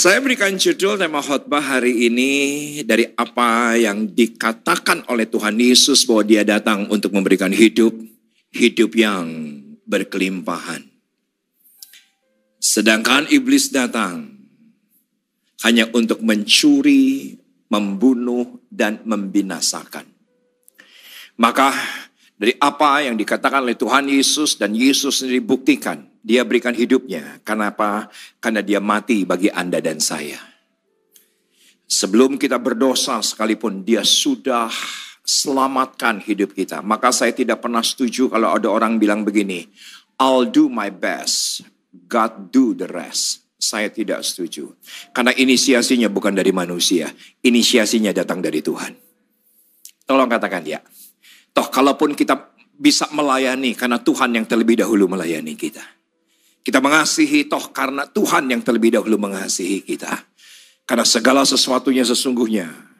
Saya berikan judul tema khotbah hari ini dari apa yang dikatakan oleh Tuhan Yesus bahwa dia datang untuk memberikan hidup, hidup yang berkelimpahan. Sedangkan iblis datang hanya untuk mencuri, membunuh, dan membinasakan. Maka dari apa yang dikatakan oleh Tuhan Yesus dan Yesus sendiri buktikan, dia berikan hidupnya. Kenapa? Karena dia mati bagi Anda dan saya. Sebelum kita berdosa sekalipun dia sudah selamatkan hidup kita. Maka saya tidak pernah setuju kalau ada orang bilang begini, I'll do my best, God do the rest. Saya tidak setuju. Karena inisiasinya bukan dari manusia, inisiasinya datang dari Tuhan. Tolong katakan ya. Toh kalaupun kita bisa melayani karena Tuhan yang terlebih dahulu melayani kita. Kita mengasihi toh karena Tuhan yang terlebih dahulu mengasihi kita. Karena segala sesuatunya sesungguhnya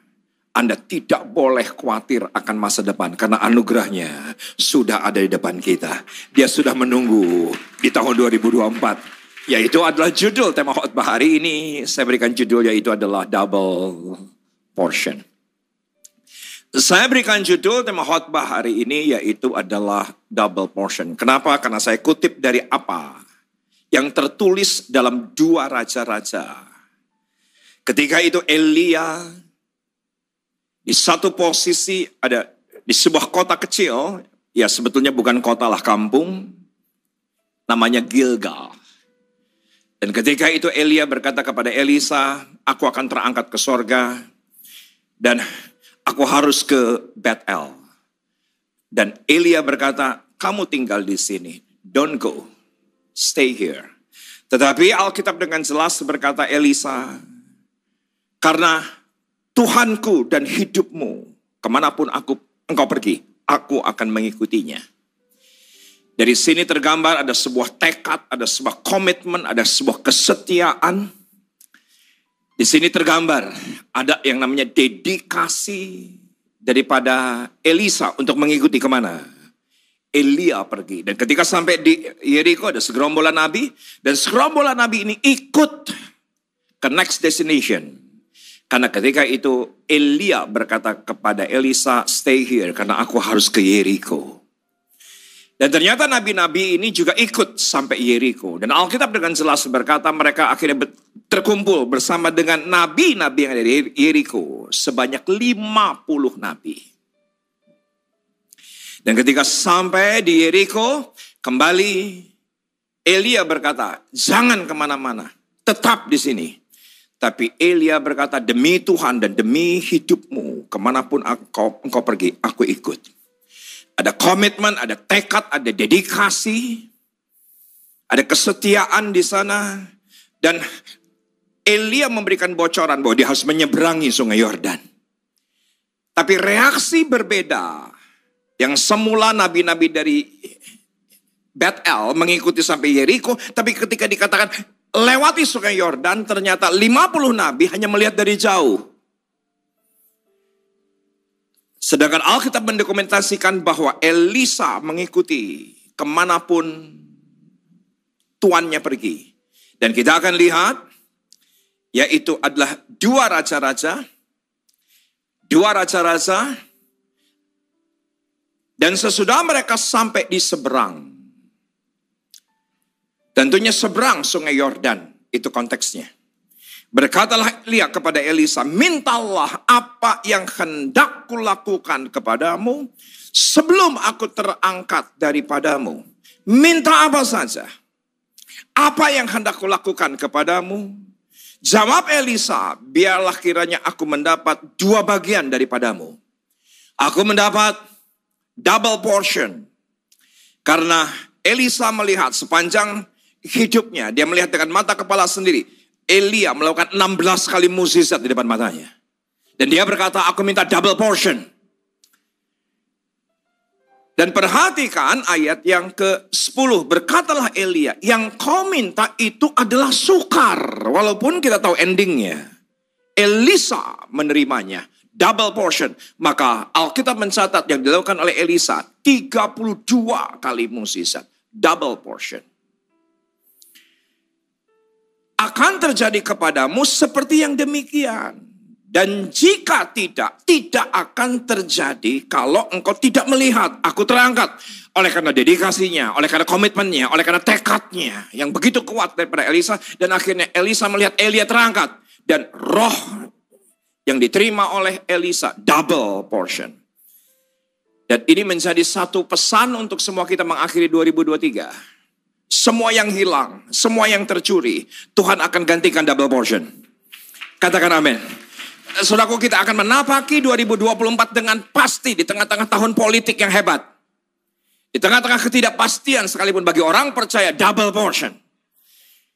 anda tidak boleh khawatir akan masa depan karena anugerahnya sudah ada di depan kita. Dia sudah menunggu di tahun 2024. Yaitu adalah judul tema khotbah hari ini. Saya berikan judul yaitu adalah double portion. Saya berikan judul tema khotbah hari ini yaitu adalah double portion. Kenapa? Karena saya kutip dari apa? Yang tertulis dalam dua raja-raja. Ketika itu Elia di satu posisi ada di sebuah kota kecil, ya sebetulnya bukan kota lah kampung, namanya Gilgal. Dan ketika itu Elia berkata kepada Elisa, aku akan terangkat ke sorga dan aku harus ke Bethel. Dan Elia berkata, kamu tinggal di sini, don't go stay here. Tetapi Alkitab dengan jelas berkata Elisa, karena Tuhanku dan hidupmu, ke mana pun aku engkau pergi, aku akan mengikutinya. Dari sini tergambar ada sebuah tekad, ada sebuah komitmen, ada sebuah kesetiaan. Di sini tergambar ada yang namanya dedikasi daripada Elisa untuk mengikuti ke mana? Elia pergi. Dan ketika sampai di Yeriko ada segerombolan nabi. Dan segerombolan nabi ini ikut ke next destination. Karena ketika itu Elia berkata kepada Elisa, stay here karena aku harus ke Yeriko. Dan ternyata nabi-nabi ini juga ikut sampai Yeriko. Dan Alkitab dengan jelas berkata mereka akhirnya terkumpul bersama dengan nabi-nabi yang ada di Yeriko. Sebanyak 50 nabi. Dan ketika sampai di Yeriko, kembali Elia berkata, jangan ke mana-mana, tetap di sini. Tapi Elia berkata, demi Tuhan dan demi hidupmu, ke mana pun engkau, engkau pergi, aku ikut. Ada komitmen, ada tekad, ada dedikasi, ada kesetiaan di sana. Dan Elia memberikan bocoran bahwa dia harus menyeberangi sungai Yordan. Tapi reaksi berbeda yang semula nabi-nabi dari Bethel mengikuti sampai Yeriko, tapi ketika dikatakan lewati sungai Yordan, ternyata 50 nabi hanya melihat dari jauh. Sedangkan Alkitab mendokumentasikan bahwa Elisa mengikuti ke mana pun tuannya pergi. Dan kita akan lihat, yaitu adalah dua raja-raja, dua raja-raja dan sesudah mereka sampai di seberang, tentunya seberang sungai Yordan, itu konteksnya. Berkatalah Elia kepada Elisa, mintalah apa yang hendak kulakukan kepadamu sebelum aku terangkat daripadamu. Minta apa saja. Apa yang hendak kulakukan kepadamu? Jawab Elisa, biarlah kiranya aku mendapat dua bagian daripadamu. Aku mendapat double portion. Karena Elisa melihat sepanjang hidupnya, dia melihat dengan mata kepala sendiri. Elia melakukan 16 kali mukjizat di depan matanya. Dan dia berkata, aku minta double portion. Dan perhatikan ayat yang ke-10. Berkatalah Elia, yang kau minta itu adalah sukar. Walaupun kita tahu endingnya. Elisa menerimanya double portion. Maka Alkitab mencatat yang dilakukan oleh Elisa 32 kali musisat. Double portion. akan terjadi kepadamu seperti yang demikian. Dan jika tidak, tidak akan terjadi kalau engkau tidak melihat. Aku terangkat oleh karena dedikasinya, oleh karena komitmennya, oleh karena tekadnya yang begitu kuat daripada Elisa. Dan akhirnya Elisa melihat Elia terangkat. Dan roh yang diterima oleh Elisa double portion. Dan ini menjadi satu pesan untuk semua kita mengakhiri 2023. Semua yang hilang, semua yang tercuri, Tuhan akan gantikan double portion. Katakan amin. Saudaraku kita akan menapaki 2024 dengan pasti di tengah-tengah tahun politik yang hebat. Di tengah-tengah ketidakpastian sekalipun bagi orang percaya double portion.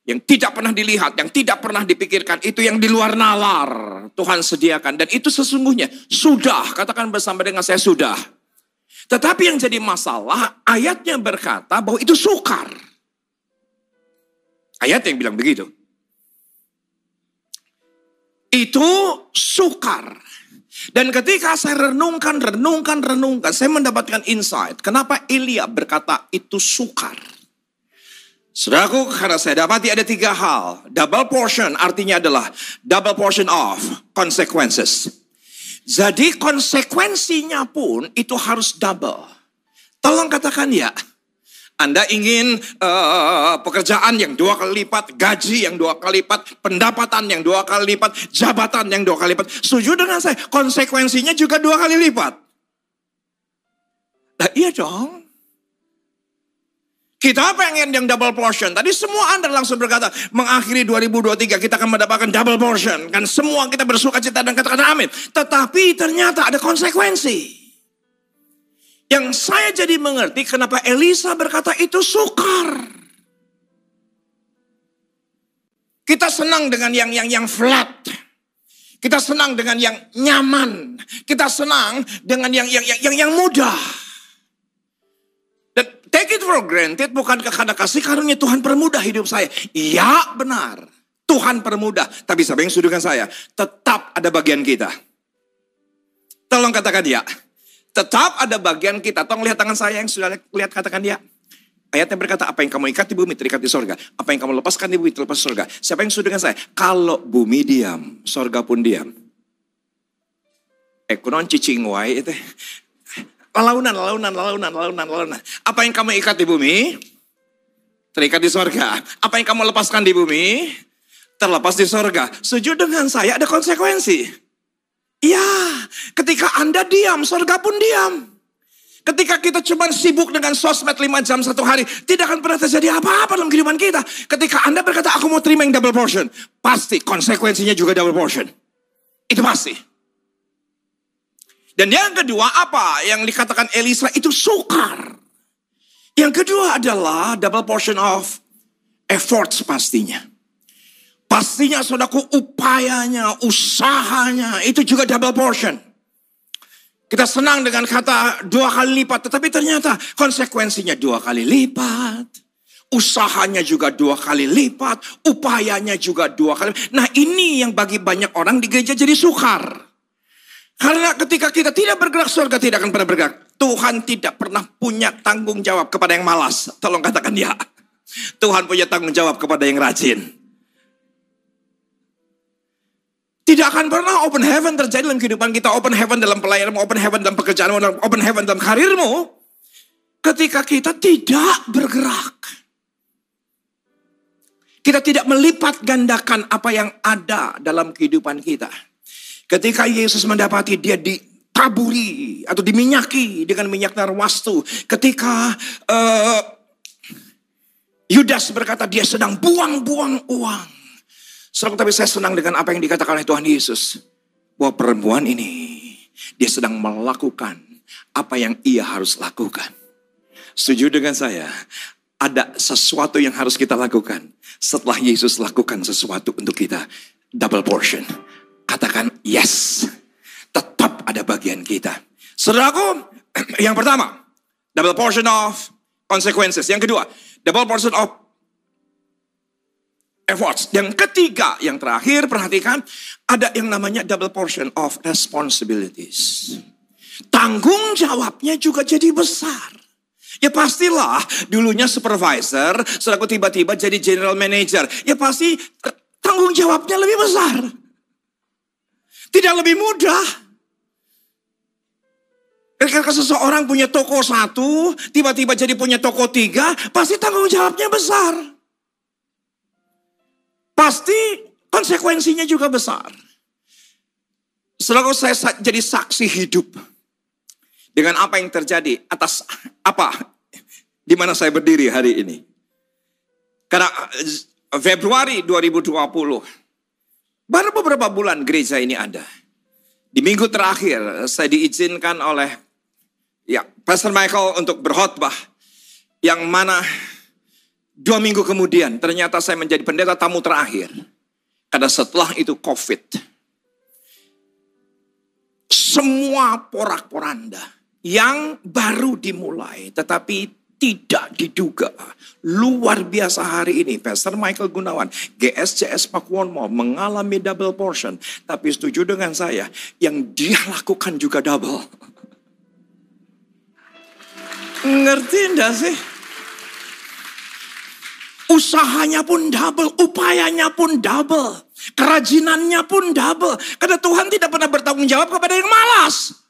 Yang tidak pernah dilihat, yang tidak pernah dipikirkan, itu yang di luar nalar Tuhan sediakan. Dan itu sesungguhnya sudah, katakan bersama dengan saya sudah. Tetapi yang jadi masalah, ayatnya berkata bahwa itu sukar. Ayat yang bilang begitu. Itu sukar. Dan ketika saya renungkan, renungkan, renungkan, saya mendapatkan insight. Kenapa Elia berkata itu sukar? Saudaraku, karena saya dapati ada tiga hal. Double portion artinya adalah double portion of consequences. Jadi konsekuensinya pun itu harus double. Tolong katakan ya. Anda ingin uh, pekerjaan yang dua kali lipat, gaji yang dua kali lipat, pendapatan yang dua kali lipat, jabatan yang dua kali lipat. Setuju dengan saya, konsekuensinya juga dua kali lipat. Nah iya dong. Kita pengen yang double portion. Tadi semua Anda langsung berkata, mengakhiri 2023 kita akan mendapatkan double portion. Kan semua kita bersuka cita dan katakan amin. Tetapi ternyata ada konsekuensi. Yang saya jadi mengerti kenapa Elisa berkata itu sukar. Kita senang dengan yang yang yang flat. Kita senang dengan yang nyaman. Kita senang dengan yang yang yang yang, yang mudah. Dan take it for granted bukan karena kasih karunia Tuhan permudah hidup saya. Iya benar. Tuhan permudah. Tapi siapa yang setuju saya? Tetap ada bagian kita. Tolong katakan ya. Tetap ada bagian kita. Tolong lihat tangan saya yang sudah lihat katakan dia. Ayatnya berkata, apa yang kamu ikat di bumi terikat di sorga. Apa yang kamu lepaskan di bumi terlepas di sorga. Siapa yang sudah dengan saya? Kalau bumi diam, sorga pun diam. Eh, cicing wai itu. Launan, launan, launan, launan, launan. Apa yang kamu ikat di bumi? Terikat di sorga. Apa yang kamu lepaskan di bumi? Terlepas di sorga. Sujud dengan saya ada konsekuensi. Ya, ketika Anda diam, surga pun diam. Ketika kita cuma sibuk dengan sosmed 5 jam satu hari, tidak akan pernah terjadi apa-apa dalam kehidupan kita. Ketika Anda berkata, aku mau terima yang double portion, pasti konsekuensinya juga double portion. Itu pasti. Dan yang kedua apa yang dikatakan Elisa itu sukar. Yang kedua adalah double portion of efforts pastinya. Pastinya saudaraku upayanya, usahanya itu juga double portion. Kita senang dengan kata dua kali lipat, tetapi ternyata konsekuensinya dua kali lipat. Usahanya juga dua kali lipat, upayanya juga dua kali. Nah ini yang bagi banyak orang di gereja jadi sukar. Karena ketika kita tidak bergerak, surga tidak akan pernah bergerak. Tuhan tidak pernah punya tanggung jawab kepada yang malas. Tolong katakan ya. Tuhan punya tanggung jawab kepada yang rajin. Tidak akan pernah open heaven terjadi dalam kehidupan kita. Open heaven dalam pelayananmu, open heaven dalam pekerjaanmu, open heaven dalam karirmu. Ketika kita tidak bergerak. Kita tidak melipat gandakan apa yang ada dalam kehidupan kita. Ketika Yesus mendapati dia ditaburi atau diminyaki dengan minyak narwastu. Ketika uh, Yudas berkata dia sedang buang-buang uang. Saudara, tapi saya senang dengan apa yang dikatakan oleh Tuhan Yesus. Bahwa perempuan ini, dia sedang melakukan apa yang ia harus lakukan. Setuju dengan saya? Ada sesuatu yang harus kita lakukan. Setelah Yesus lakukan sesuatu untuk kita. Double portion. Katakan yes. Tetap ada bagian kita. Saudaraku, yang pertama. Double portion of consequences. Yang kedua, double portion of efforts. Yang ketiga, yang terakhir, perhatikan, ada yang namanya double portion of responsibilities. Tanggung jawabnya juga jadi besar. Ya pastilah dulunya supervisor, setelah tiba-tiba jadi general manager. Ya pasti tanggung jawabnya lebih besar. Tidak lebih mudah. Ketika seseorang punya toko satu, tiba-tiba jadi punya toko tiga, pasti tanggung jawabnya besar. Pasti konsekuensinya juga besar. Selalu saya jadi saksi hidup dengan apa yang terjadi atas apa di mana saya berdiri hari ini. Karena eh, Februari 2020 baru beberapa bulan gereja ini ada. Di minggu terakhir saya diizinkan oleh ya Pastor Michael untuk berkhotbah yang mana dua minggu kemudian ternyata saya menjadi pendeta tamu terakhir. Karena setelah itu COVID. Semua porak-poranda yang baru dimulai tetapi tidak diduga. Luar biasa hari ini Pastor Michael Gunawan, GSCS Pakuwon Mall mengalami double portion. Tapi setuju dengan saya, yang dia lakukan juga double. Ngerti enggak sih? Usahanya pun double, upayanya pun double. Kerajinannya pun double. Karena Tuhan tidak pernah bertanggung jawab kepada yang malas.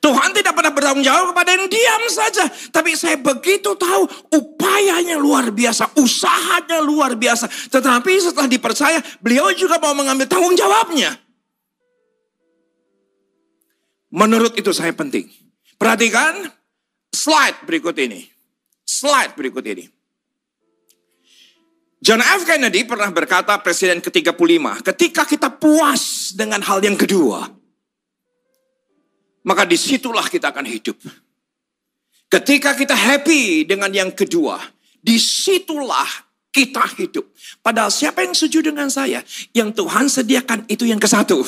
Tuhan tidak pernah bertanggung jawab kepada yang diam saja. Tapi saya begitu tahu upayanya luar biasa, usahanya luar biasa. Tetapi setelah dipercaya, beliau juga mau mengambil tanggung jawabnya. Menurut itu saya penting. Perhatikan slide berikut ini. Slide berikut ini. John F. Kennedy pernah berkata presiden ke-35, ketika kita puas dengan hal yang kedua, maka di situlah kita akan hidup. Ketika kita happy dengan yang kedua, di situlah kita hidup. Padahal siapa yang setuju dengan saya? Yang Tuhan sediakan itu yang ke satu.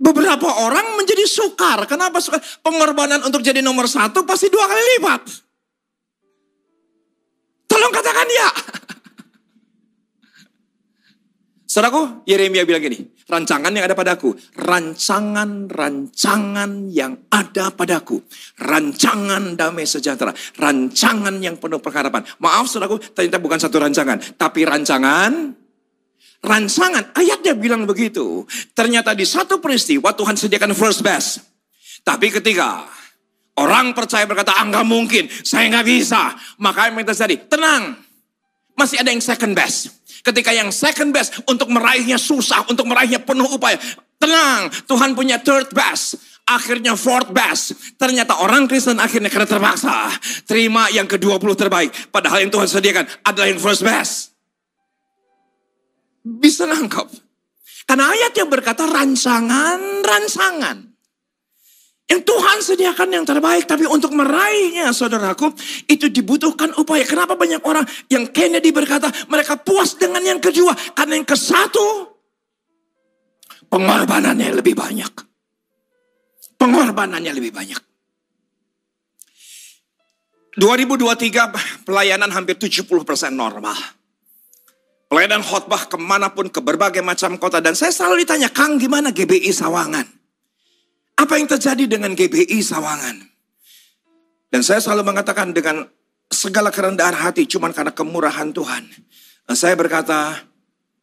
Beberapa orang menjadi sukar. Kenapa sukar? Pengorbanan untuk jadi nomor satu pasti dua kali lipat. Tolong katakan ya. Saudaraku, Yeremia bilang gini, rancangan yang ada padaku, rancangan-rancangan yang ada padaku, rancangan damai sejahtera, rancangan yang penuh pengharapan. Maaf saudaraku, ternyata bukan satu rancangan, tapi rancangan, rancangan, ayatnya bilang begitu. Ternyata di satu peristiwa Tuhan sediakan first best. Tapi ketika orang percaya berkata, ah mungkin, saya nggak bisa. Maka yang terjadi, tenang, masih ada yang second best. Ketika yang second best untuk meraihnya susah, untuk meraihnya penuh upaya. Tenang, Tuhan punya third best. Akhirnya fourth best. Ternyata orang Kristen akhirnya karena terpaksa. Terima yang ke-20 terbaik. Padahal yang Tuhan sediakan adalah yang first best. Bisa nangkap. Karena ayat yang berkata rancangan, rancangan. Yang Tuhan sediakan yang terbaik, tapi untuk meraihnya saudaraku, itu dibutuhkan upaya. Kenapa banyak orang yang Kennedy berkata, mereka puas dengan yang kedua. Karena yang ke satu, pengorbanannya lebih banyak. Pengorbanannya lebih banyak. 2023 pelayanan hampir 70% normal. Pelayanan khotbah ke mana pun ke berbagai macam kota. Dan saya selalu ditanya, Kang gimana GBI Sawangan? Apa yang terjadi dengan GBI Sawangan? Dan saya selalu mengatakan dengan segala kerendahan hati cuman karena kemurahan Tuhan. Dan saya berkata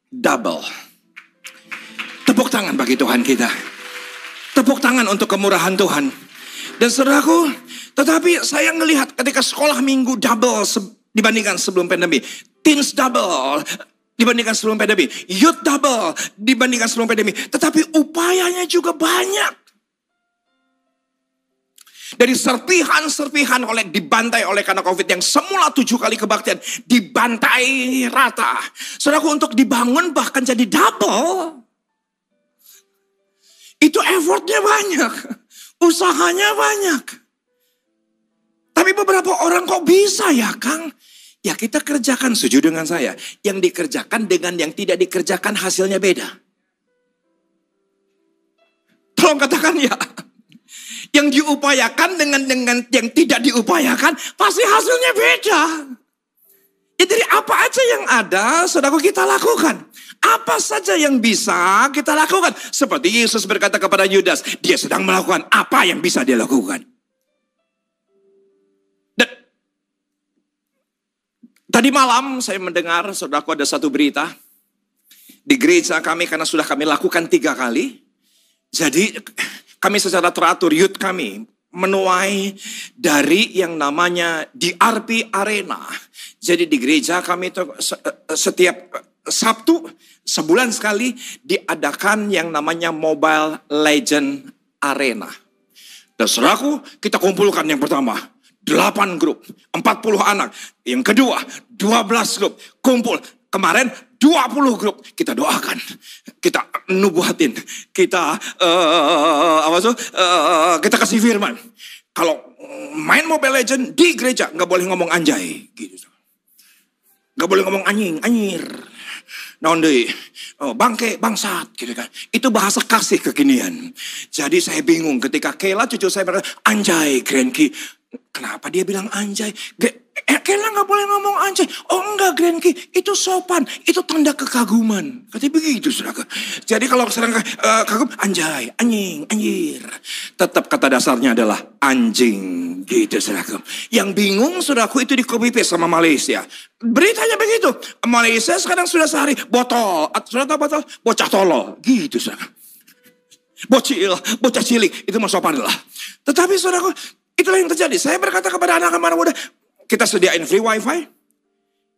double. Tepuk tangan bagi Tuhan kita. Tepuk tangan untuk kemurahan Tuhan. Dan saudaraku, tetapi saya melihat ketika sekolah minggu double dibandingkan sebelum pandemi. Teens double dibandingkan sebelum pandemi. Youth double dibandingkan sebelum pandemi. Tetapi upayanya juga banyak. Dari serpihan-serpihan oleh dibantai oleh karena COVID yang semula tujuh kali kebaktian dibantai rata. Saudaraku untuk dibangun bahkan jadi double. Itu effortnya banyak. Usahanya banyak. Tapi beberapa orang kok bisa ya Kang? Ya kita kerjakan, setuju dengan saya. Yang dikerjakan dengan yang tidak dikerjakan hasilnya beda. Tolong katakan ya. Yang diupayakan dengan dengan yang tidak diupayakan pasti hasilnya beda. Ya dari apa aja yang ada, saudara kita lakukan. Apa saja yang bisa kita lakukan. Seperti Yesus berkata kepada Yudas, dia sedang melakukan apa yang bisa dia lakukan. Dan tadi malam saya mendengar, saudaraku ada satu berita. Di gereja kami karena sudah kami lakukan tiga kali. Jadi kami secara teratur, youth kami menuai dari yang namanya DRP Arena. Jadi di gereja kami itu setiap Sabtu sebulan sekali diadakan yang namanya Mobile Legend Arena. Dan seraku kita kumpulkan yang pertama, 8 grup, 40 anak. Yang kedua, 12 grup, kumpul. Kemarin 20 grup kita doakan, kita nubuatin, kita uh, apa tuh, uh, kita kasih firman. Kalau main Mobile Legend di gereja nggak boleh ngomong anjay, gitu. Nggak boleh ngomong anjing, anyir. Naon oh, bangke, bangsat, gitu kan. Itu bahasa kasih kekinian. Jadi saya bingung ketika Kela cucu saya berkata, anjay, Grenki. Kenapa dia bilang anjay? Eh, Kela nggak boleh ngomong anjay. Oh enggak Grenki, itu sopan, itu tanda kekaguman. Katanya begitu saudara. Jadi kalau sedang uh, kagum, anjay, anjing, anjir. Tetap kata dasarnya adalah anjing gitu saudara. Yang bingung saudaraku itu di copy paste sama Malaysia. Beritanya begitu. Malaysia sekarang sudah sehari botol. Sudah tahu botol? Bocah tolol. Gitu saudara. Bocil, bocah cilik. Itu mau sopan lah. Tetapi saudaraku, itulah yang terjadi. Saya berkata kepada anak-anak muda, kita sediain free wifi,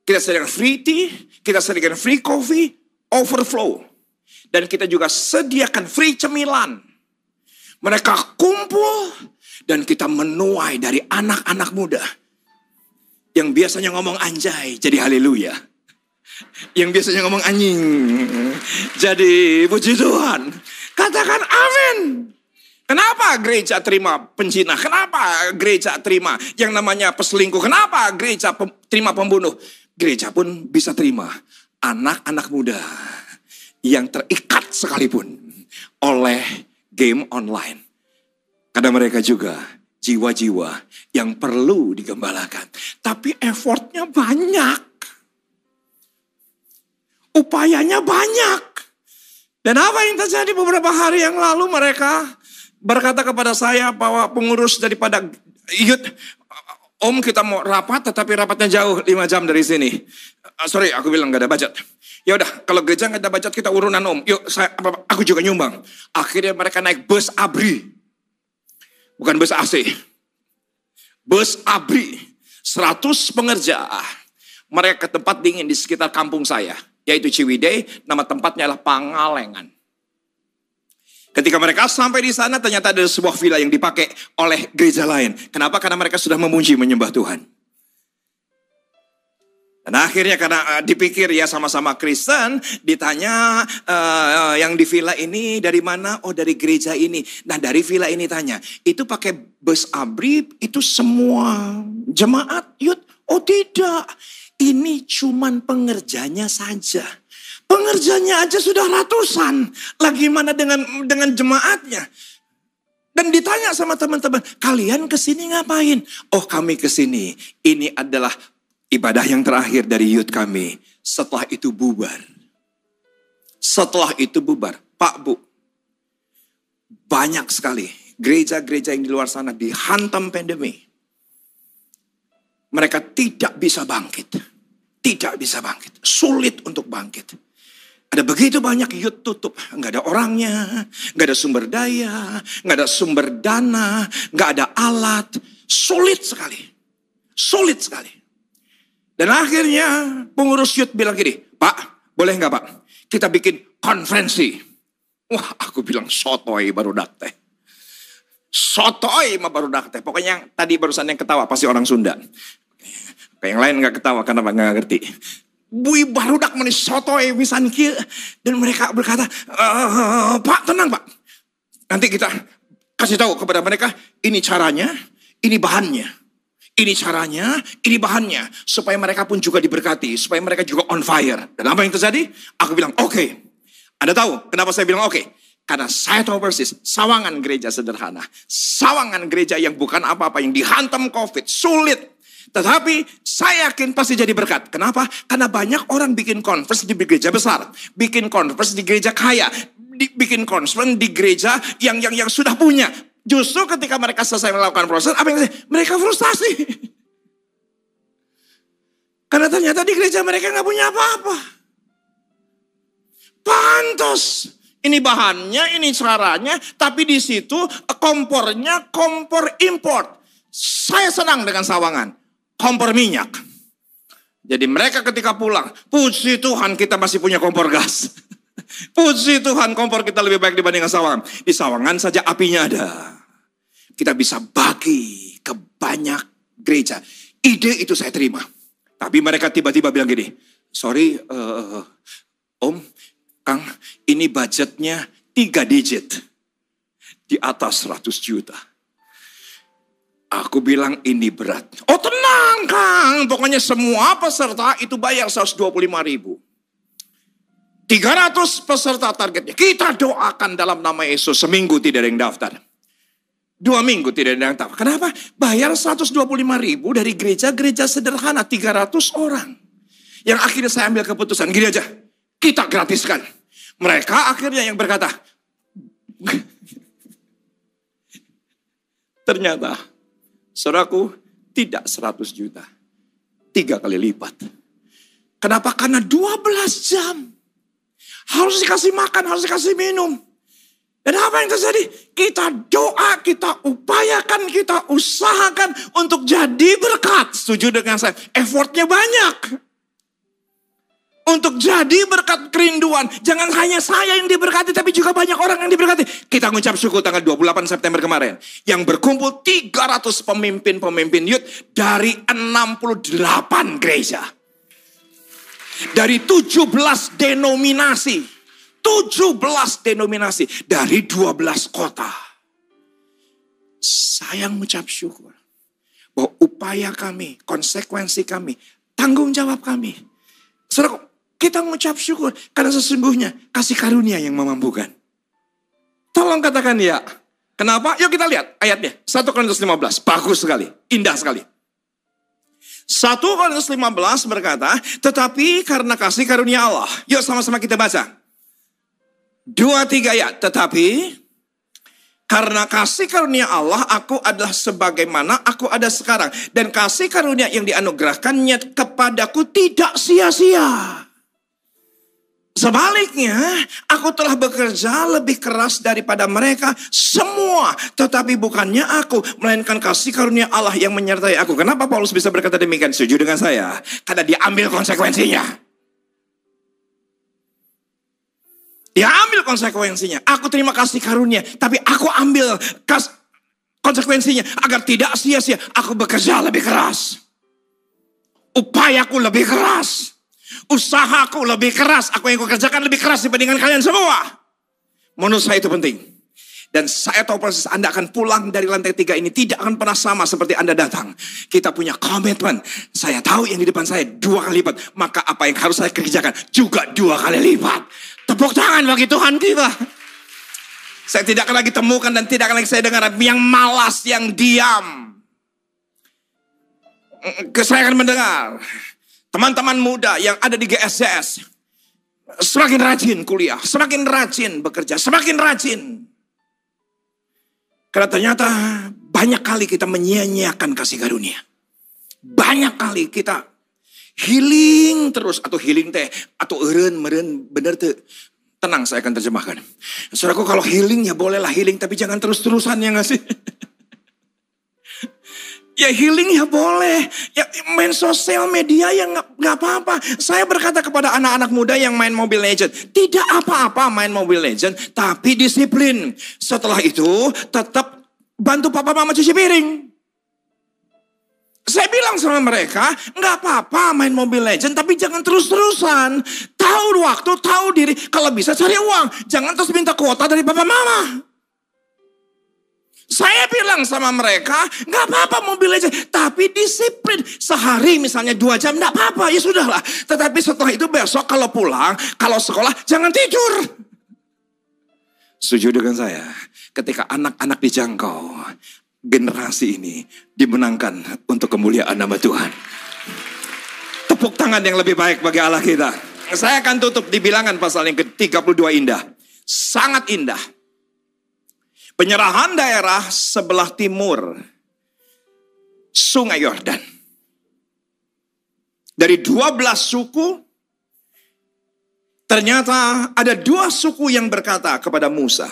kita sediakan free tea, kita sediakan free coffee, overflow. Dan kita juga sediakan free cemilan. Mereka kumpul dan kita menuai dari anak-anak muda. Yang biasanya ngomong anjay, jadi haleluya. Yang biasanya ngomong anjing, jadi puji Tuhan. Katakan amin. Kenapa gereja terima penjina? Kenapa gereja terima yang namanya peselingkuh? Kenapa gereja pem, terima pembunuh? Gereja pun bisa terima anak-anak muda yang terikat sekalipun oleh game online. Karena mereka juga jiwa-jiwa yang perlu digembalakan. Tapi effortnya banyak. Upayanya banyak. Dan apa yang terjadi beberapa hari yang lalu mereka berkata kepada saya bahwa pengurus daripada youth, Om kita mau rapat tetapi rapatnya jauh 5 jam dari sini. Uh, sorry aku bilang gak ada budget. Ya udah kalau gereja gak ada budget kita urunan Om. Yuk saya, aku juga nyumbang. Akhirnya mereka naik bus abri. Bukan bus AC. Bus abri. 100 pengerja. Mereka ke tempat dingin di sekitar kampung saya. Yaitu Ciwidey. Nama tempatnya adalah Pangalengan. Ketika mereka sampai di sana ternyata ada sebuah villa yang dipakai oleh gereja lain. Kenapa? Karena mereka sudah memuji menyembah Tuhan. Dan akhirnya karena uh, dipikir ya sama-sama Kristen, ditanya uh, yang di villa ini dari mana? Oh dari gereja ini. Nah dari villa ini tanya, itu pakai bus abrib, itu semua jemaat yud? Oh tidak, ini cuman pengerjanya saja. Pengerjanya aja sudah ratusan. Lagi mana dengan dengan jemaatnya? Dan ditanya sama teman-teman, kalian ke sini ngapain? Oh kami ke sini. Ini adalah ibadah yang terakhir dari youth kami. Setelah itu bubar. Setelah itu bubar. Pak Bu, banyak sekali gereja-gereja yang di luar sana dihantam pandemi. Mereka tidak bisa bangkit. Tidak bisa bangkit. Sulit untuk bangkit. Ada begitu banyak youth tutup, nggak ada orangnya, nggak ada sumber daya, nggak ada sumber dana, nggak ada alat, sulit sekali, sulit sekali. Dan akhirnya pengurus youth bilang gini, Pak, boleh nggak Pak? Kita bikin konferensi. Wah, aku bilang sotoy baru teh. Sotoy mah baru teh. Pokoknya tadi barusan yang ketawa pasti orang Sunda. Kayak yang lain nggak ketawa karena nggak ngerti. Bui barudak manis soto misan kia. Dan mereka berkata, e, Pak tenang Pak. Nanti kita kasih tahu kepada mereka, ini caranya, ini bahannya. Ini caranya, ini bahannya. Supaya mereka pun juga diberkati. Supaya mereka juga on fire. Dan apa yang terjadi? Aku bilang, oke. Okay. Anda tahu kenapa saya bilang oke? Okay? Karena saya tahu persis, sawangan gereja sederhana. Sawangan gereja yang bukan apa-apa, yang dihantam COVID, sulit. Tetapi saya yakin pasti jadi berkat. Kenapa? Karena banyak orang bikin conference di gereja besar, bikin conference di gereja kaya, bikin conference di gereja yang yang yang sudah punya. Justru ketika mereka selesai melakukan proses, apa yang mereka frustasi. Karena ternyata di gereja mereka nggak punya apa-apa. Pantas. Ini bahannya, ini caranya, tapi di situ kompornya kompor import. Saya senang dengan sawangan, kompor minyak. Jadi mereka ketika pulang, puji Tuhan kita masih punya kompor gas. Puji Tuhan kompor kita lebih baik dibandingkan sawangan. Di sawangan saja apinya ada. Kita bisa bagi ke banyak gereja. Ide itu saya terima. Tapi mereka tiba-tiba bilang gini, sorry uh, om, Kang, ini budgetnya tiga digit. Di atas 100 juta. Aku bilang ini berat. Oh tenang Kang, pokoknya semua peserta itu bayar 125 ribu. 300 peserta targetnya. Kita doakan dalam nama Yesus. Seminggu tidak ada yang daftar. Dua minggu tidak ada yang daftar. Kenapa? Bayar 125 ribu dari gereja-gereja sederhana. 300 orang. Yang akhirnya saya ambil keputusan. Gini aja. Kita gratiskan. Mereka akhirnya yang berkata. Ternyata. Saudaraku tidak 100 juta. Tiga kali lipat. Kenapa? Karena 12 jam. Harus dikasih makan, harus dikasih minum. Dan apa yang terjadi? Kita doa, kita upayakan, kita usahakan untuk jadi berkat. Setuju dengan saya? Effortnya banyak. Untuk jadi berkat kerinduan. Jangan hanya saya yang diberkati, tapi juga banyak orang yang diberkati. Kita mengucap syukur tanggal 28 September kemarin. Yang berkumpul 300 pemimpin-pemimpin youth dari 68 gereja dari 17 denominasi. 17 denominasi dari 12 kota. Saya mengucap syukur bahwa upaya kami, konsekuensi kami, tanggung jawab kami. Saudara, kita mengucap syukur karena sesungguhnya kasih karunia yang memampukan. Tolong katakan ya. Kenapa? Yuk kita lihat ayatnya. 1 Korintus 15. Bagus sekali. Indah sekali. 1 Korintus 15 berkata, tetapi karena kasih karunia Allah. Yuk sama-sama kita baca. Dua tiga ya, tetapi karena kasih karunia Allah, aku adalah sebagaimana aku ada sekarang. Dan kasih karunia yang dianugerahkannya kepadaku tidak sia-sia. Sebaliknya, aku telah bekerja lebih keras daripada mereka semua. Tetapi bukannya aku, melainkan kasih karunia Allah yang menyertai aku. Kenapa Paulus bisa berkata demikian? Setuju dengan saya? Karena dia ambil konsekuensinya. Dia ambil konsekuensinya. Aku terima kasih karunia, tapi aku ambil kas konsekuensinya agar tidak sia-sia. Aku bekerja lebih keras. Upayaku lebih keras. Usahaku lebih keras. Aku yang kerjakan lebih keras dibandingkan kalian semua. Menurut saya itu penting. Dan saya tahu proses Anda akan pulang dari lantai tiga ini tidak akan pernah sama seperti Anda datang. Kita punya komitmen. Saya tahu yang di depan saya dua kali lipat. Maka apa yang harus saya kerjakan juga dua kali lipat. Tepuk tangan bagi Tuhan kita. Saya tidak akan lagi temukan dan tidak akan lagi saya dengar yang malas, yang diam. Saya akan mendengar teman-teman muda yang ada di GSCS semakin rajin kuliah, semakin rajin bekerja, semakin rajin. Karena ternyata banyak kali kita menyia-nyiakan kasih karunia. Banyak kali kita healing terus atau healing teh atau eren meren bener tuh tenang saya akan terjemahkan. Saudaraku kalau healing ya bolehlah healing tapi jangan terus-terusan ya nggak sih? Ya healing ya boleh. Ya main sosial media ya nggak apa-apa. Saya berkata kepada anak-anak muda yang main Mobile Legend. Tidak apa-apa main Mobile Legend. Tapi disiplin. Setelah itu tetap bantu papa mama cuci piring. Saya bilang sama mereka, nggak apa-apa main Mobile Legend, tapi jangan terus-terusan. Tahu waktu, tahu diri. Kalau bisa cari uang, jangan terus minta kuota dari papa mama. Saya bilang sama mereka, nggak apa-apa mobil aja, tapi disiplin. Sehari misalnya dua jam, nggak apa-apa, ya sudahlah. Tetapi setelah itu besok kalau pulang, kalau sekolah, jangan tidur. Setuju dengan saya? Ketika anak-anak dijangkau, generasi ini dimenangkan untuk kemuliaan nama Tuhan. Tepuk tangan yang lebih baik bagi Allah kita. Saya akan tutup di bilangan pasal yang ke-32 indah. Sangat indah. Penyerahan daerah sebelah timur Sungai Yordan. Dari 12 suku, ternyata ada dua suku yang berkata kepada Musa,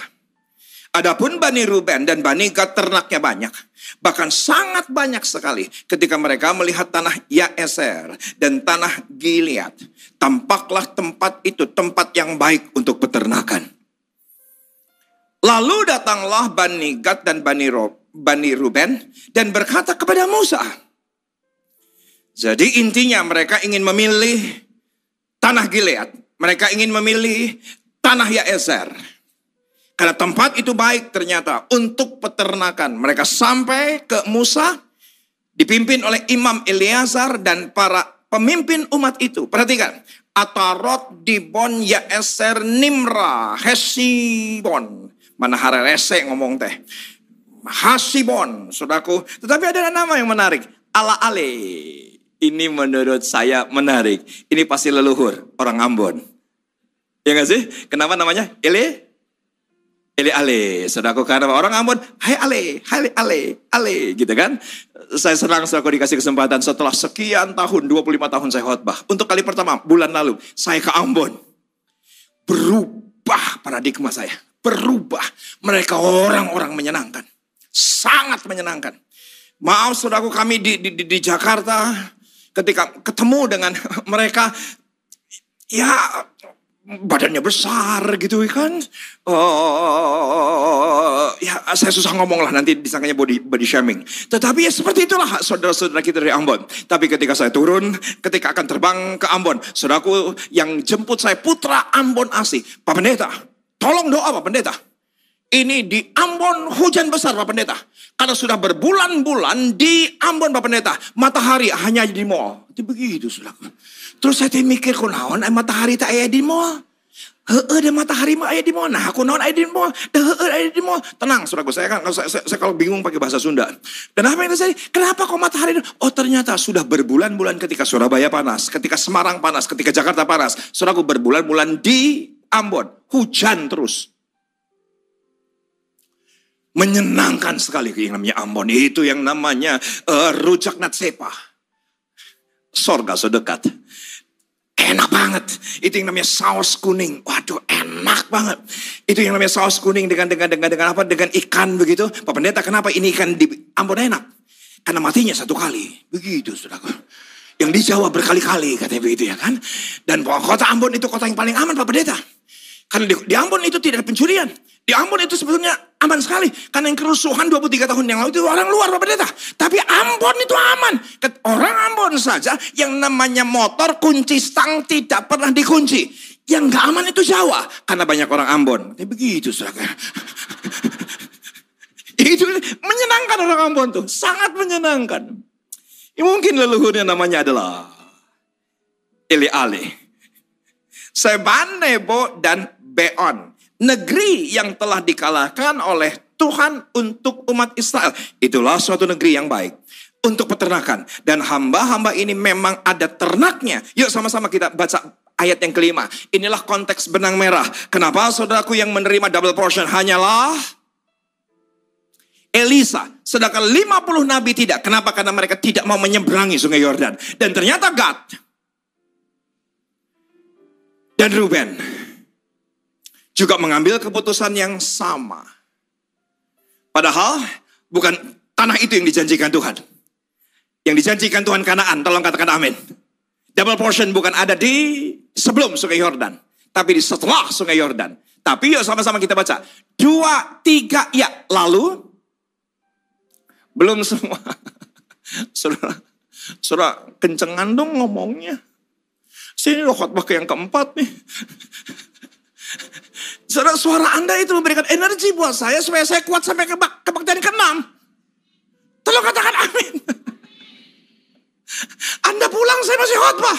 Adapun Bani Ruben dan Bani Gad ternaknya banyak. Bahkan sangat banyak sekali ketika mereka melihat tanah Yaeser dan tanah Gilead. Tampaklah tempat itu tempat yang baik untuk peternakan. Lalu datanglah Bani Gad dan Bani, Ro, Bani Ruben dan berkata kepada Musa. Jadi intinya mereka ingin memilih tanah Gilead. Mereka ingin memilih tanah Yaeser. Karena tempat itu baik ternyata untuk peternakan. Mereka sampai ke Musa, dipimpin oleh Imam Eleazar dan para pemimpin umat itu. Perhatikan, Atarot, Dibon, Yaeser, Nimra, Hesibon. Mana Harerese ngomong teh. Hasibon, saudaraku. Tetapi ada nama yang menarik. Ala Ale. Ini menurut saya menarik. Ini pasti leluhur, orang Ambon. Ya gak sih? Kenapa namanya? Ele Ele ale, saudaraku karena orang Ambon, hai ale, hai ale, ale, gitu kan. Saya senang saudaraku dikasih kesempatan setelah sekian tahun, 25 tahun saya khotbah. Untuk kali pertama, bulan lalu, saya ke Ambon. Berubah paradigma saya, berubah. Mereka orang-orang menyenangkan, sangat menyenangkan. Maaf saudaraku kami di, di, di, Jakarta, ketika ketemu dengan mereka, ya badannya besar gitu kan. Uh, ya saya susah ngomong lah nanti disangkanya body, body shaming. Tetapi ya seperti itulah saudara-saudara kita dari Ambon. Tapi ketika saya turun, ketika akan terbang ke Ambon, saudaraku yang jemput saya putra Ambon asli, Pak Pendeta. Tolong doa Pak Pendeta. Ini di Ambon hujan besar Pak Pendeta. Karena sudah berbulan-bulan di Ambon Pak Pendeta. Matahari hanya di mall. Itu begitu saudaraku. Terus saya mikir kunaon matahari tak ayah di mall. Heeh, ada matahari mah ayah di mall. Nah, aku naon ayah di mall. Heeh, ayah di mall. Tenang, saudaraku. Saya kan saya, saya, saya kalau bingung pakai bahasa Sunda. Dan apa yang terjadi? Kenapa kok matahari? Oh, ternyata sudah berbulan-bulan ketika Surabaya panas, ketika Semarang panas, ketika Jakarta panas. Saudaraku berbulan-bulan di Ambon, hujan terus. Menyenangkan sekali yang namanya Ambon. Itu yang namanya uh, rujak natsepa. Sorga sedekat Enak banget. Itu yang namanya saus kuning. Waduh, enak banget. Itu yang namanya saus kuning dengan dengan dengan dengan apa? Dengan ikan begitu. Pak Pendeta, kenapa ini ikan di Ambon enak? Karena matinya satu kali. Begitu, saudara. Yang di Jawa berkali-kali katanya begitu ya kan. Dan kota Ambon itu kota yang paling aman Pak Pendeta. Karena di, di Ambon itu tidak ada pencurian. Di Ambon itu sebetulnya aman sekali. Karena yang kerusuhan 23 tahun yang lalu itu orang luar Bapak Pendeta. Tapi Ambon itu aman. Orang Ambon saja yang namanya motor kunci stang tidak pernah dikunci. Yang gak aman itu Jawa. Karena banyak orang Ambon. Tapi begitu saudara. itu menyenangkan orang Ambon tuh. Sangat menyenangkan. Ya, mungkin leluhurnya namanya adalah Eli Ale. Sebanebo dan Beon negeri yang telah dikalahkan oleh Tuhan untuk umat Israel. Itulah suatu negeri yang baik untuk peternakan. Dan hamba-hamba ini memang ada ternaknya. Yuk sama-sama kita baca ayat yang kelima. Inilah konteks benang merah. Kenapa saudaraku yang menerima double portion hanyalah Elisa. Sedangkan 50 nabi tidak. Kenapa? Karena mereka tidak mau menyeberangi sungai Yordan. Dan ternyata Gad dan Ruben juga mengambil keputusan yang sama. Padahal bukan tanah itu yang dijanjikan Tuhan. Yang dijanjikan Tuhan Kanaan, tolong katakan amin. Double portion bukan ada di sebelum sungai Yordan. Tapi di setelah sungai Yordan. Tapi yuk sama-sama kita baca. Dua, tiga, ya. Lalu, belum semua. Saudara, saudara kencengan dong ngomongnya. Sini loh khotbah ke yang keempat nih. Saudara, suara Anda itu memberikan energi buat saya supaya saya kuat sampai ke kebaktian ke-6. Tolong katakan amin. Anda pulang saya masih khotbah.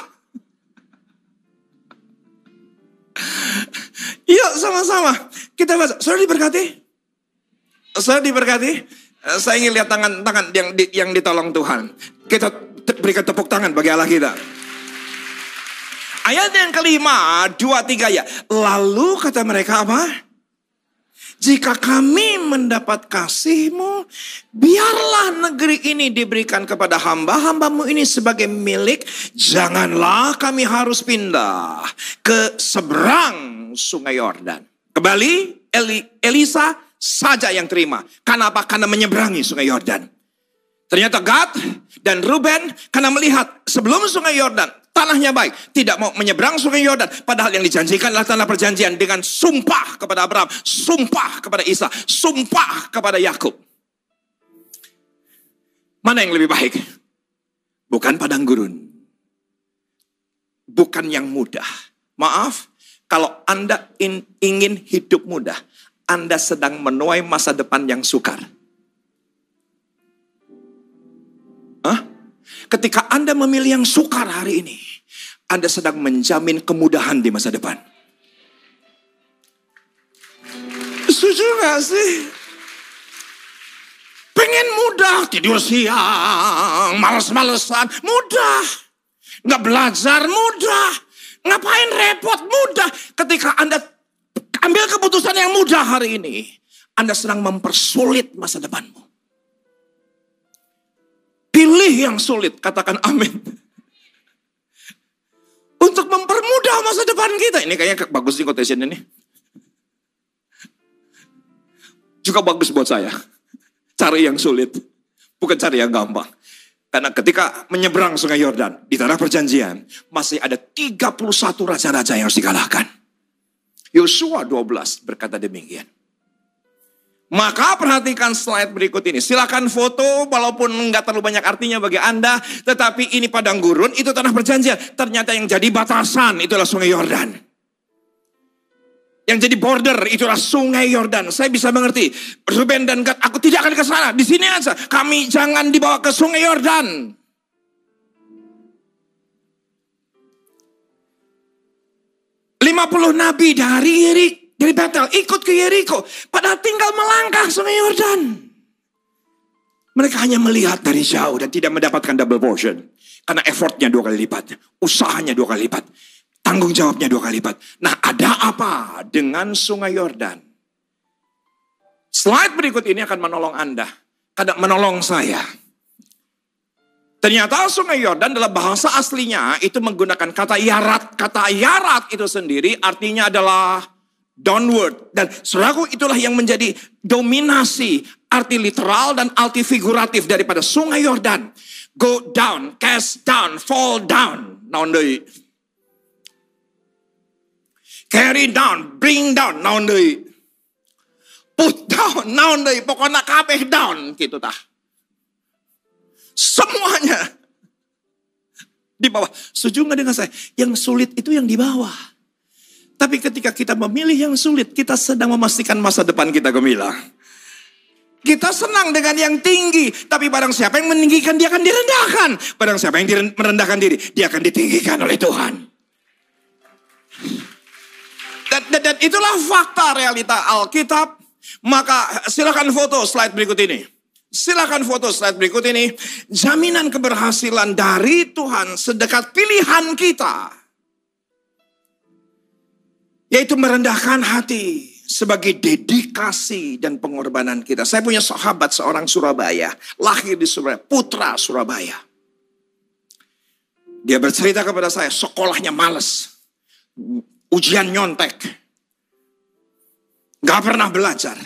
Yuk sama-sama kita baca. Saudara diberkati? Saudara diberkati? Saya ingin lihat tangan-tangan yang yang ditolong Tuhan. Kita berikan tepuk tangan bagi Allah kita. Ayat yang kelima, dua tiga ya. Lalu kata mereka apa? Jika kami mendapat kasihmu, biarlah negeri ini diberikan kepada hamba-hambamu ini sebagai milik. Janganlah kami harus pindah ke seberang sungai Yordan. Kembali, Eli, Elisa saja yang terima. Kenapa? Karena menyeberangi sungai Yordan. Ternyata Gad dan Ruben karena melihat sebelum sungai Yordan tanahnya baik, tidak mau menyeberang sungai Yordan, padahal yang dijanjikan adalah tanah perjanjian dengan sumpah kepada Abraham, sumpah kepada Isa, sumpah kepada Yakub. Mana yang lebih baik? Bukan padang gurun. Bukan yang mudah. Maaf, kalau Anda ingin hidup mudah, Anda sedang menuai masa depan yang sukar. Hah? Ketika Anda memilih yang sukar hari ini, Anda sedang menjamin kemudahan di masa depan. Setuju gak sih? Pengen mudah, tidur siang, males-malesan, mudah. Nggak belajar, mudah. Ngapain repot, mudah. Ketika Anda ambil keputusan yang mudah hari ini, Anda sedang mempersulit masa depanmu. Pilih yang sulit, katakan amin. Untuk mempermudah masa depan kita. Ini kayaknya bagus nih quotation ini. Juga bagus buat saya. Cari yang sulit, bukan cari yang gampang. Karena ketika menyeberang sungai Yordan di tanah perjanjian, masih ada 31 raja-raja yang harus dikalahkan. Yosua 12 berkata demikian. Maka perhatikan slide berikut ini. Silakan foto walaupun nggak terlalu banyak artinya bagi Anda. Tetapi ini padang gurun, itu tanah perjanjian. Ternyata yang jadi batasan itulah sungai Yordan. Yang jadi border itulah sungai Yordan. Saya bisa mengerti. Ruben dan Gad, aku tidak akan ke sana. Di sini aja. Kami jangan dibawa ke sungai Yordan. Lima puluh nabi dari Yerik dari Betel ikut ke Yeriko. Padahal tinggal melangkah sungai Yordan. Mereka hanya melihat dari jauh dan tidak mendapatkan double portion. Karena effortnya dua kali lipat. Usahanya dua kali lipat. Tanggung jawabnya dua kali lipat. Nah ada apa dengan sungai Yordan? Slide berikut ini akan menolong Anda. Kadang menolong saya. Ternyata sungai Yordan dalam bahasa aslinya itu menggunakan kata yarat. Kata yarat itu sendiri artinya adalah downward. Dan selaku itulah yang menjadi dominasi arti literal dan arti figuratif daripada sungai Yordan. Go down, cast down, fall down. Naon deui. Carry down, bring down, naon deui. Put down, naon deui. Pokoknya kabeh down gitu tah. Semuanya di bawah. Setuju nggak dengan saya? Yang sulit itu yang di bawah. Tapi ketika kita memilih yang sulit, kita sedang memastikan masa depan kita gemilang. Kita senang dengan yang tinggi, tapi barang siapa yang meninggikan dia akan direndahkan. Barang siapa yang merendahkan diri, dia akan ditinggikan oleh Tuhan. Dan, dan, dan itulah fakta realita Alkitab. Maka silakan foto slide berikut ini. Silakan foto slide berikut ini. Jaminan keberhasilan dari Tuhan sedekat pilihan kita yaitu merendahkan hati sebagai dedikasi dan pengorbanan kita. Saya punya sahabat seorang Surabaya, lahir di Surabaya, putra Surabaya. Dia bercerita kepada saya, sekolahnya males. Ujian nyontek. Gak pernah belajar.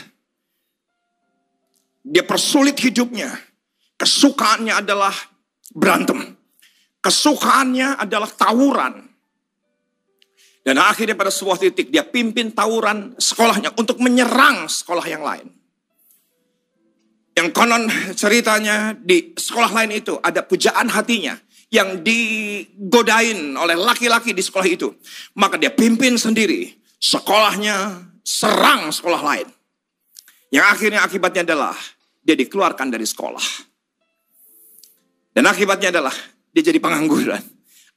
Dia persulit hidupnya. Kesukaannya adalah berantem. Kesukaannya adalah tawuran dan akhirnya pada sebuah titik dia pimpin tawuran sekolahnya untuk menyerang sekolah yang lain. Yang konon ceritanya di sekolah lain itu ada pujaan hatinya yang digodain oleh laki-laki di sekolah itu. Maka dia pimpin sendiri sekolahnya serang sekolah lain. Yang akhirnya akibatnya adalah dia dikeluarkan dari sekolah. Dan akibatnya adalah dia jadi pengangguran.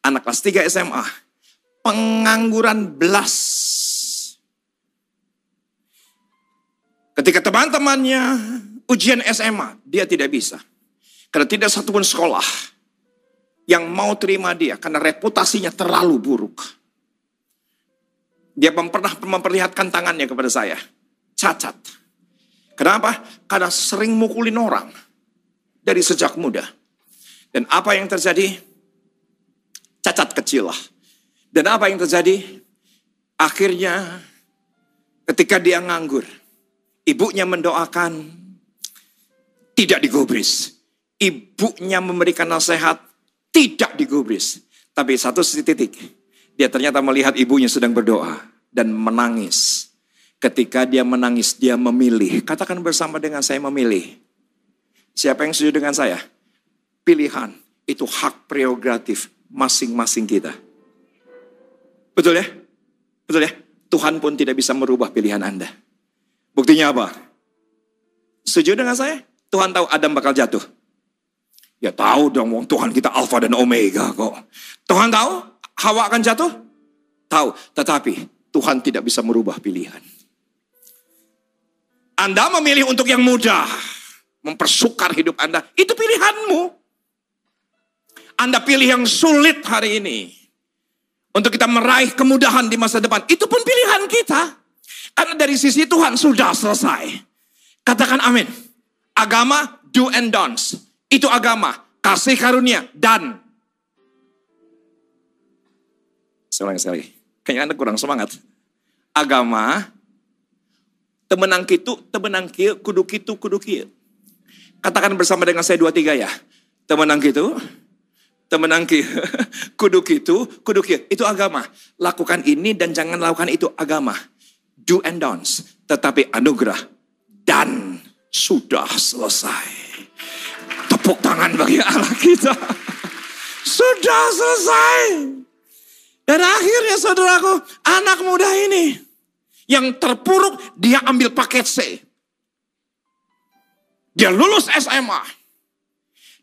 Anak kelas 3 SMA pengangguran belas. Ketika teman-temannya ujian SMA, dia tidak bisa. Karena tidak satupun sekolah yang mau terima dia karena reputasinya terlalu buruk. Dia pernah memperlihatkan tangannya kepada saya. Cacat. Kenapa? Karena sering mukulin orang dari sejak muda. Dan apa yang terjadi? Cacat kecil lah. Dan apa yang terjadi? Akhirnya ketika dia nganggur, ibunya mendoakan tidak digubris. Ibunya memberikan nasihat tidak digubris. Tapi satu titik, dia ternyata melihat ibunya sedang berdoa dan menangis. Ketika dia menangis, dia memilih. Katakan bersama dengan saya memilih. Siapa yang setuju dengan saya? Pilihan itu hak prerogatif masing-masing kita. Betul ya? Betul ya? Tuhan pun tidak bisa merubah pilihan Anda. Buktinya apa? Setuju dengan saya? Tuhan tahu Adam bakal jatuh. Ya tahu dong, Tuhan kita Alfa dan Omega kok. Tuhan tahu Hawa akan jatuh? Tahu, tetapi Tuhan tidak bisa merubah pilihan. Anda memilih untuk yang mudah, mempersukar hidup Anda, itu pilihanmu. Anda pilih yang sulit hari ini. Untuk kita meraih kemudahan di masa depan. Itu pun pilihan kita. Karena dari sisi Tuhan sudah selesai. Katakan amin. Agama do and don'ts. Itu agama. Kasih karunia dan. Sekali sekali. Kayaknya Anda kurang semangat. Agama. Temenang kitu, temenang kieu, kudu kitu, kudu kieu. Katakan bersama dengan saya dua tiga ya. Temenang kitu, temenang ki kudu gitu, kudu ki itu agama. Lakukan ini dan jangan lakukan itu agama. Do and don'ts, tetapi anugerah dan sudah selesai. Tepuk tangan bagi Allah kita. Sudah selesai. Dan akhirnya saudaraku, anak muda ini yang terpuruk dia ambil paket C. Dia lulus SMA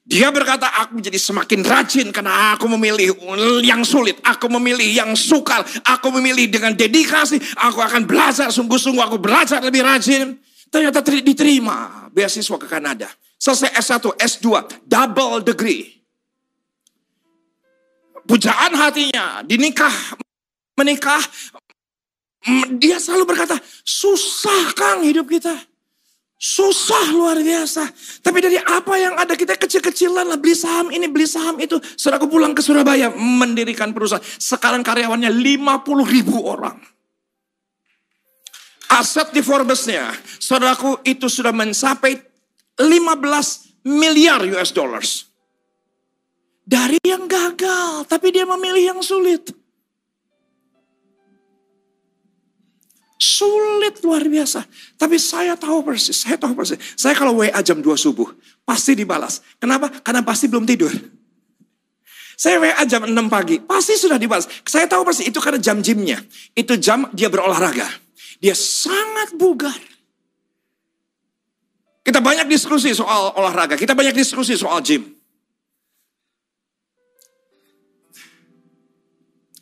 dia berkata, aku menjadi semakin rajin karena aku memilih yang sulit. Aku memilih yang sukar. Aku memilih dengan dedikasi. Aku akan belajar sungguh-sungguh. Aku belajar lebih rajin. Ternyata diterima beasiswa ke Kanada. Selesai S1, S2, double degree. Pujaan hatinya, dinikah, menikah. Dia selalu berkata, susah kang hidup kita. Susah luar biasa. Tapi dari apa yang ada kita kecil-kecilan lah beli saham ini, beli saham itu. Setelah aku pulang ke Surabaya mendirikan perusahaan. Sekarang karyawannya 50 ribu orang. Aset di Forbesnya, saudaraku itu sudah mencapai 15 miliar US dollars. Dari yang gagal, tapi dia memilih yang sulit. Sulit luar biasa. Tapi saya tahu persis, saya tahu persis. Saya kalau WA jam 2 subuh, pasti dibalas. Kenapa? Karena pasti belum tidur. Saya WA jam 6 pagi, pasti sudah dibalas. Saya tahu persis, itu karena jam gymnya. Itu jam dia berolahraga. Dia sangat bugar. Kita banyak diskusi soal olahraga, kita banyak diskusi soal gym.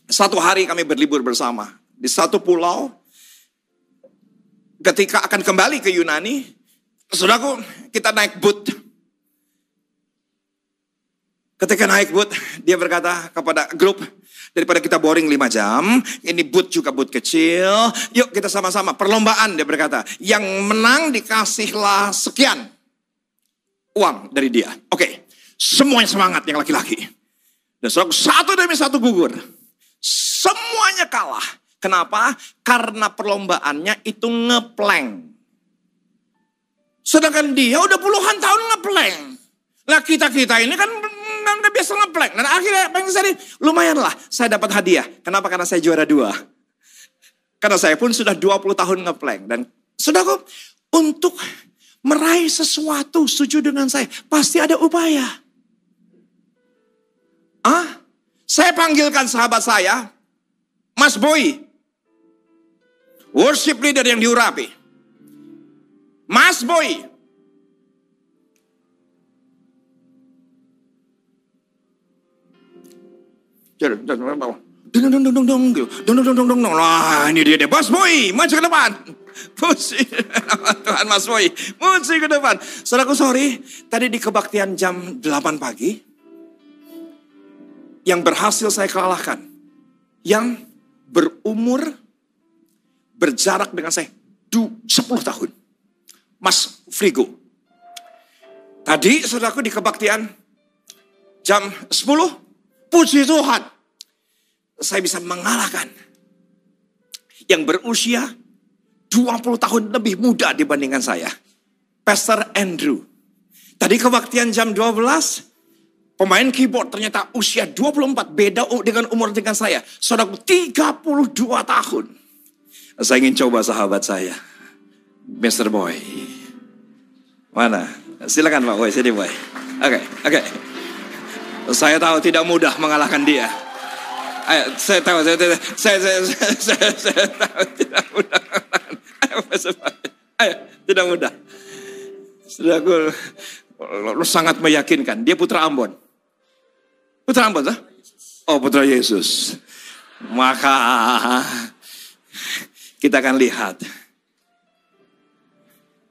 Satu hari kami berlibur bersama di satu pulau ketika akan kembali ke Yunani, saudaraku, kita naik boot. Ketika naik boot, dia berkata kepada grup, daripada kita boring 5 jam, ini boot juga boot kecil, yuk kita sama-sama, perlombaan dia berkata, yang menang dikasihlah sekian uang dari dia. Oke, semuanya semangat yang laki-laki. Dan satu demi satu gugur. Semuanya kalah. Kenapa? Karena perlombaannya itu ngepleng. Sedangkan dia udah puluhan tahun ngepleng. Lah kita-kita ini kan nggak biasa ngepleng. Dan akhirnya pengen saya lumayan lah saya dapat hadiah. Kenapa? Karena saya juara dua. Karena saya pun sudah 20 tahun ngepleng. Dan sudah kok untuk meraih sesuatu setuju dengan saya. Pasti ada upaya. Ah, saya panggilkan sahabat saya, Mas Boy. Worship leader yang diurapi. Mas Boy. Dong dong dong dong dong gitu. Dong dong dong dong dong. Wah, ini dia deh. Bos boy, maju ke depan. Pusi, Tuhan Mas Boy, maju ke depan. Saudaraku sorry, tadi di kebaktian jam 8 pagi, yang berhasil saya kalahkan, yang berumur, berjarak dengan saya 10 tahun. Mas Frigo. Tadi saudaraku di kebaktian jam 10, puji Tuhan. Saya bisa mengalahkan yang berusia 20 tahun lebih muda dibandingkan saya. Pastor Andrew. Tadi kebaktian jam 12, pemain keyboard ternyata usia 24, beda dengan umur dengan saya. Saudaraku 32 tahun. Saya ingin coba sahabat saya. Mr. Boy. Mana? Silakan Pak Boy, sini Boy. Oke, okay, oke. Okay. Saya tahu tidak mudah mengalahkan dia. Ayo, saya tahu, saya, saya, saya, saya, saya, saya, saya tahu tidak mudah. Ayo, tidak mudah. Saudaraku, lu sangat meyakinkan. Dia putra Ambon. Putra Ambon, sah? Oh, putra Yesus. Maka kita akan lihat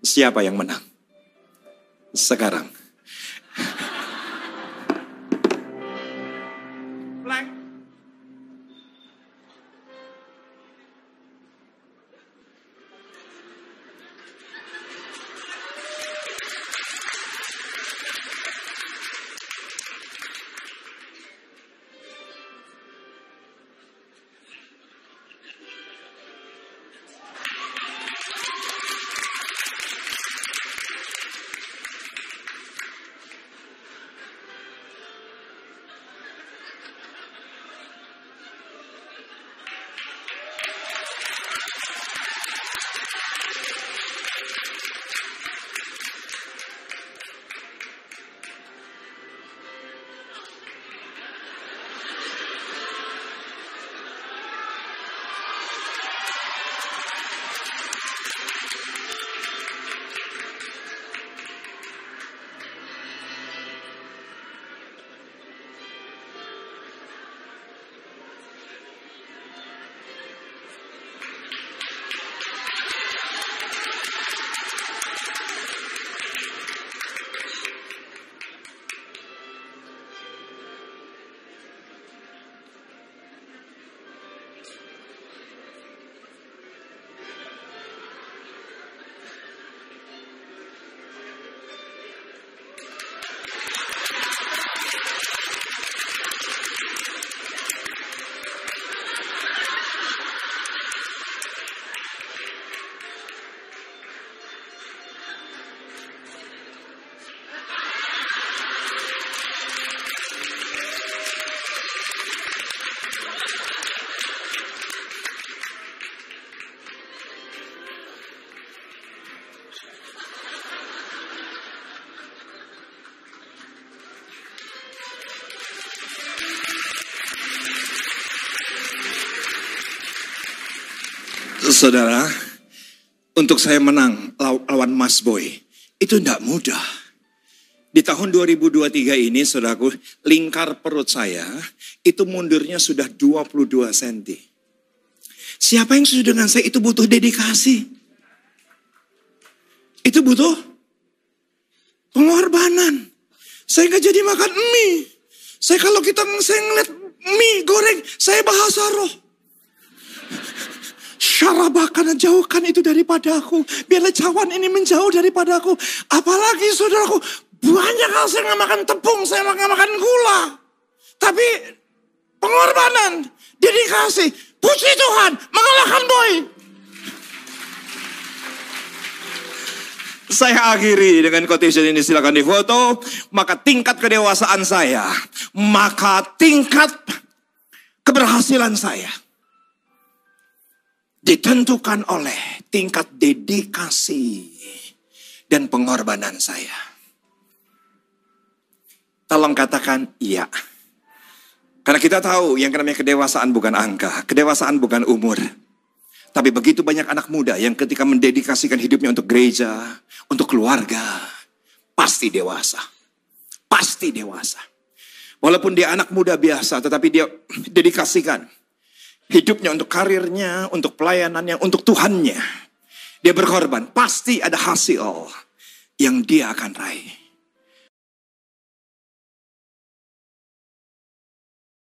siapa yang menang sekarang. Saudara, untuk saya menang lawan Mas Boy, itu tidak mudah. Di tahun 2023 ini, saudaraku, lingkar perut saya itu mundurnya sudah 22 cm. Siapa yang sudah dengan saya itu butuh dedikasi. Itu butuh pengorbanan. Saya nggak jadi makan mie. Saya kalau kita saya ngeliat mie goreng, saya bahasa roh. Syarabakan jauhkan itu daripada aku. Biarlah cawan ini menjauh daripada aku. Apalagi saudaraku, banyak hal saya nggak makan tepung, saya nggak makan gula. Tapi pengorbanan, dedikasi, puji Tuhan, mengalahkan boy. Saya akhiri dengan quotation ini silakan difoto. Maka tingkat kedewasaan saya, maka tingkat keberhasilan saya ditentukan oleh tingkat dedikasi dan pengorbanan saya. Tolong katakan iya. Karena kita tahu yang namanya kedewasaan bukan angka, kedewasaan bukan umur. Tapi begitu banyak anak muda yang ketika mendedikasikan hidupnya untuk gereja, untuk keluarga, pasti dewasa. Pasti dewasa. Walaupun dia anak muda biasa, tetapi dia dedikasikan hidupnya, untuk karirnya, untuk pelayanannya, untuk Tuhannya. Dia berkorban, pasti ada hasil yang dia akan raih.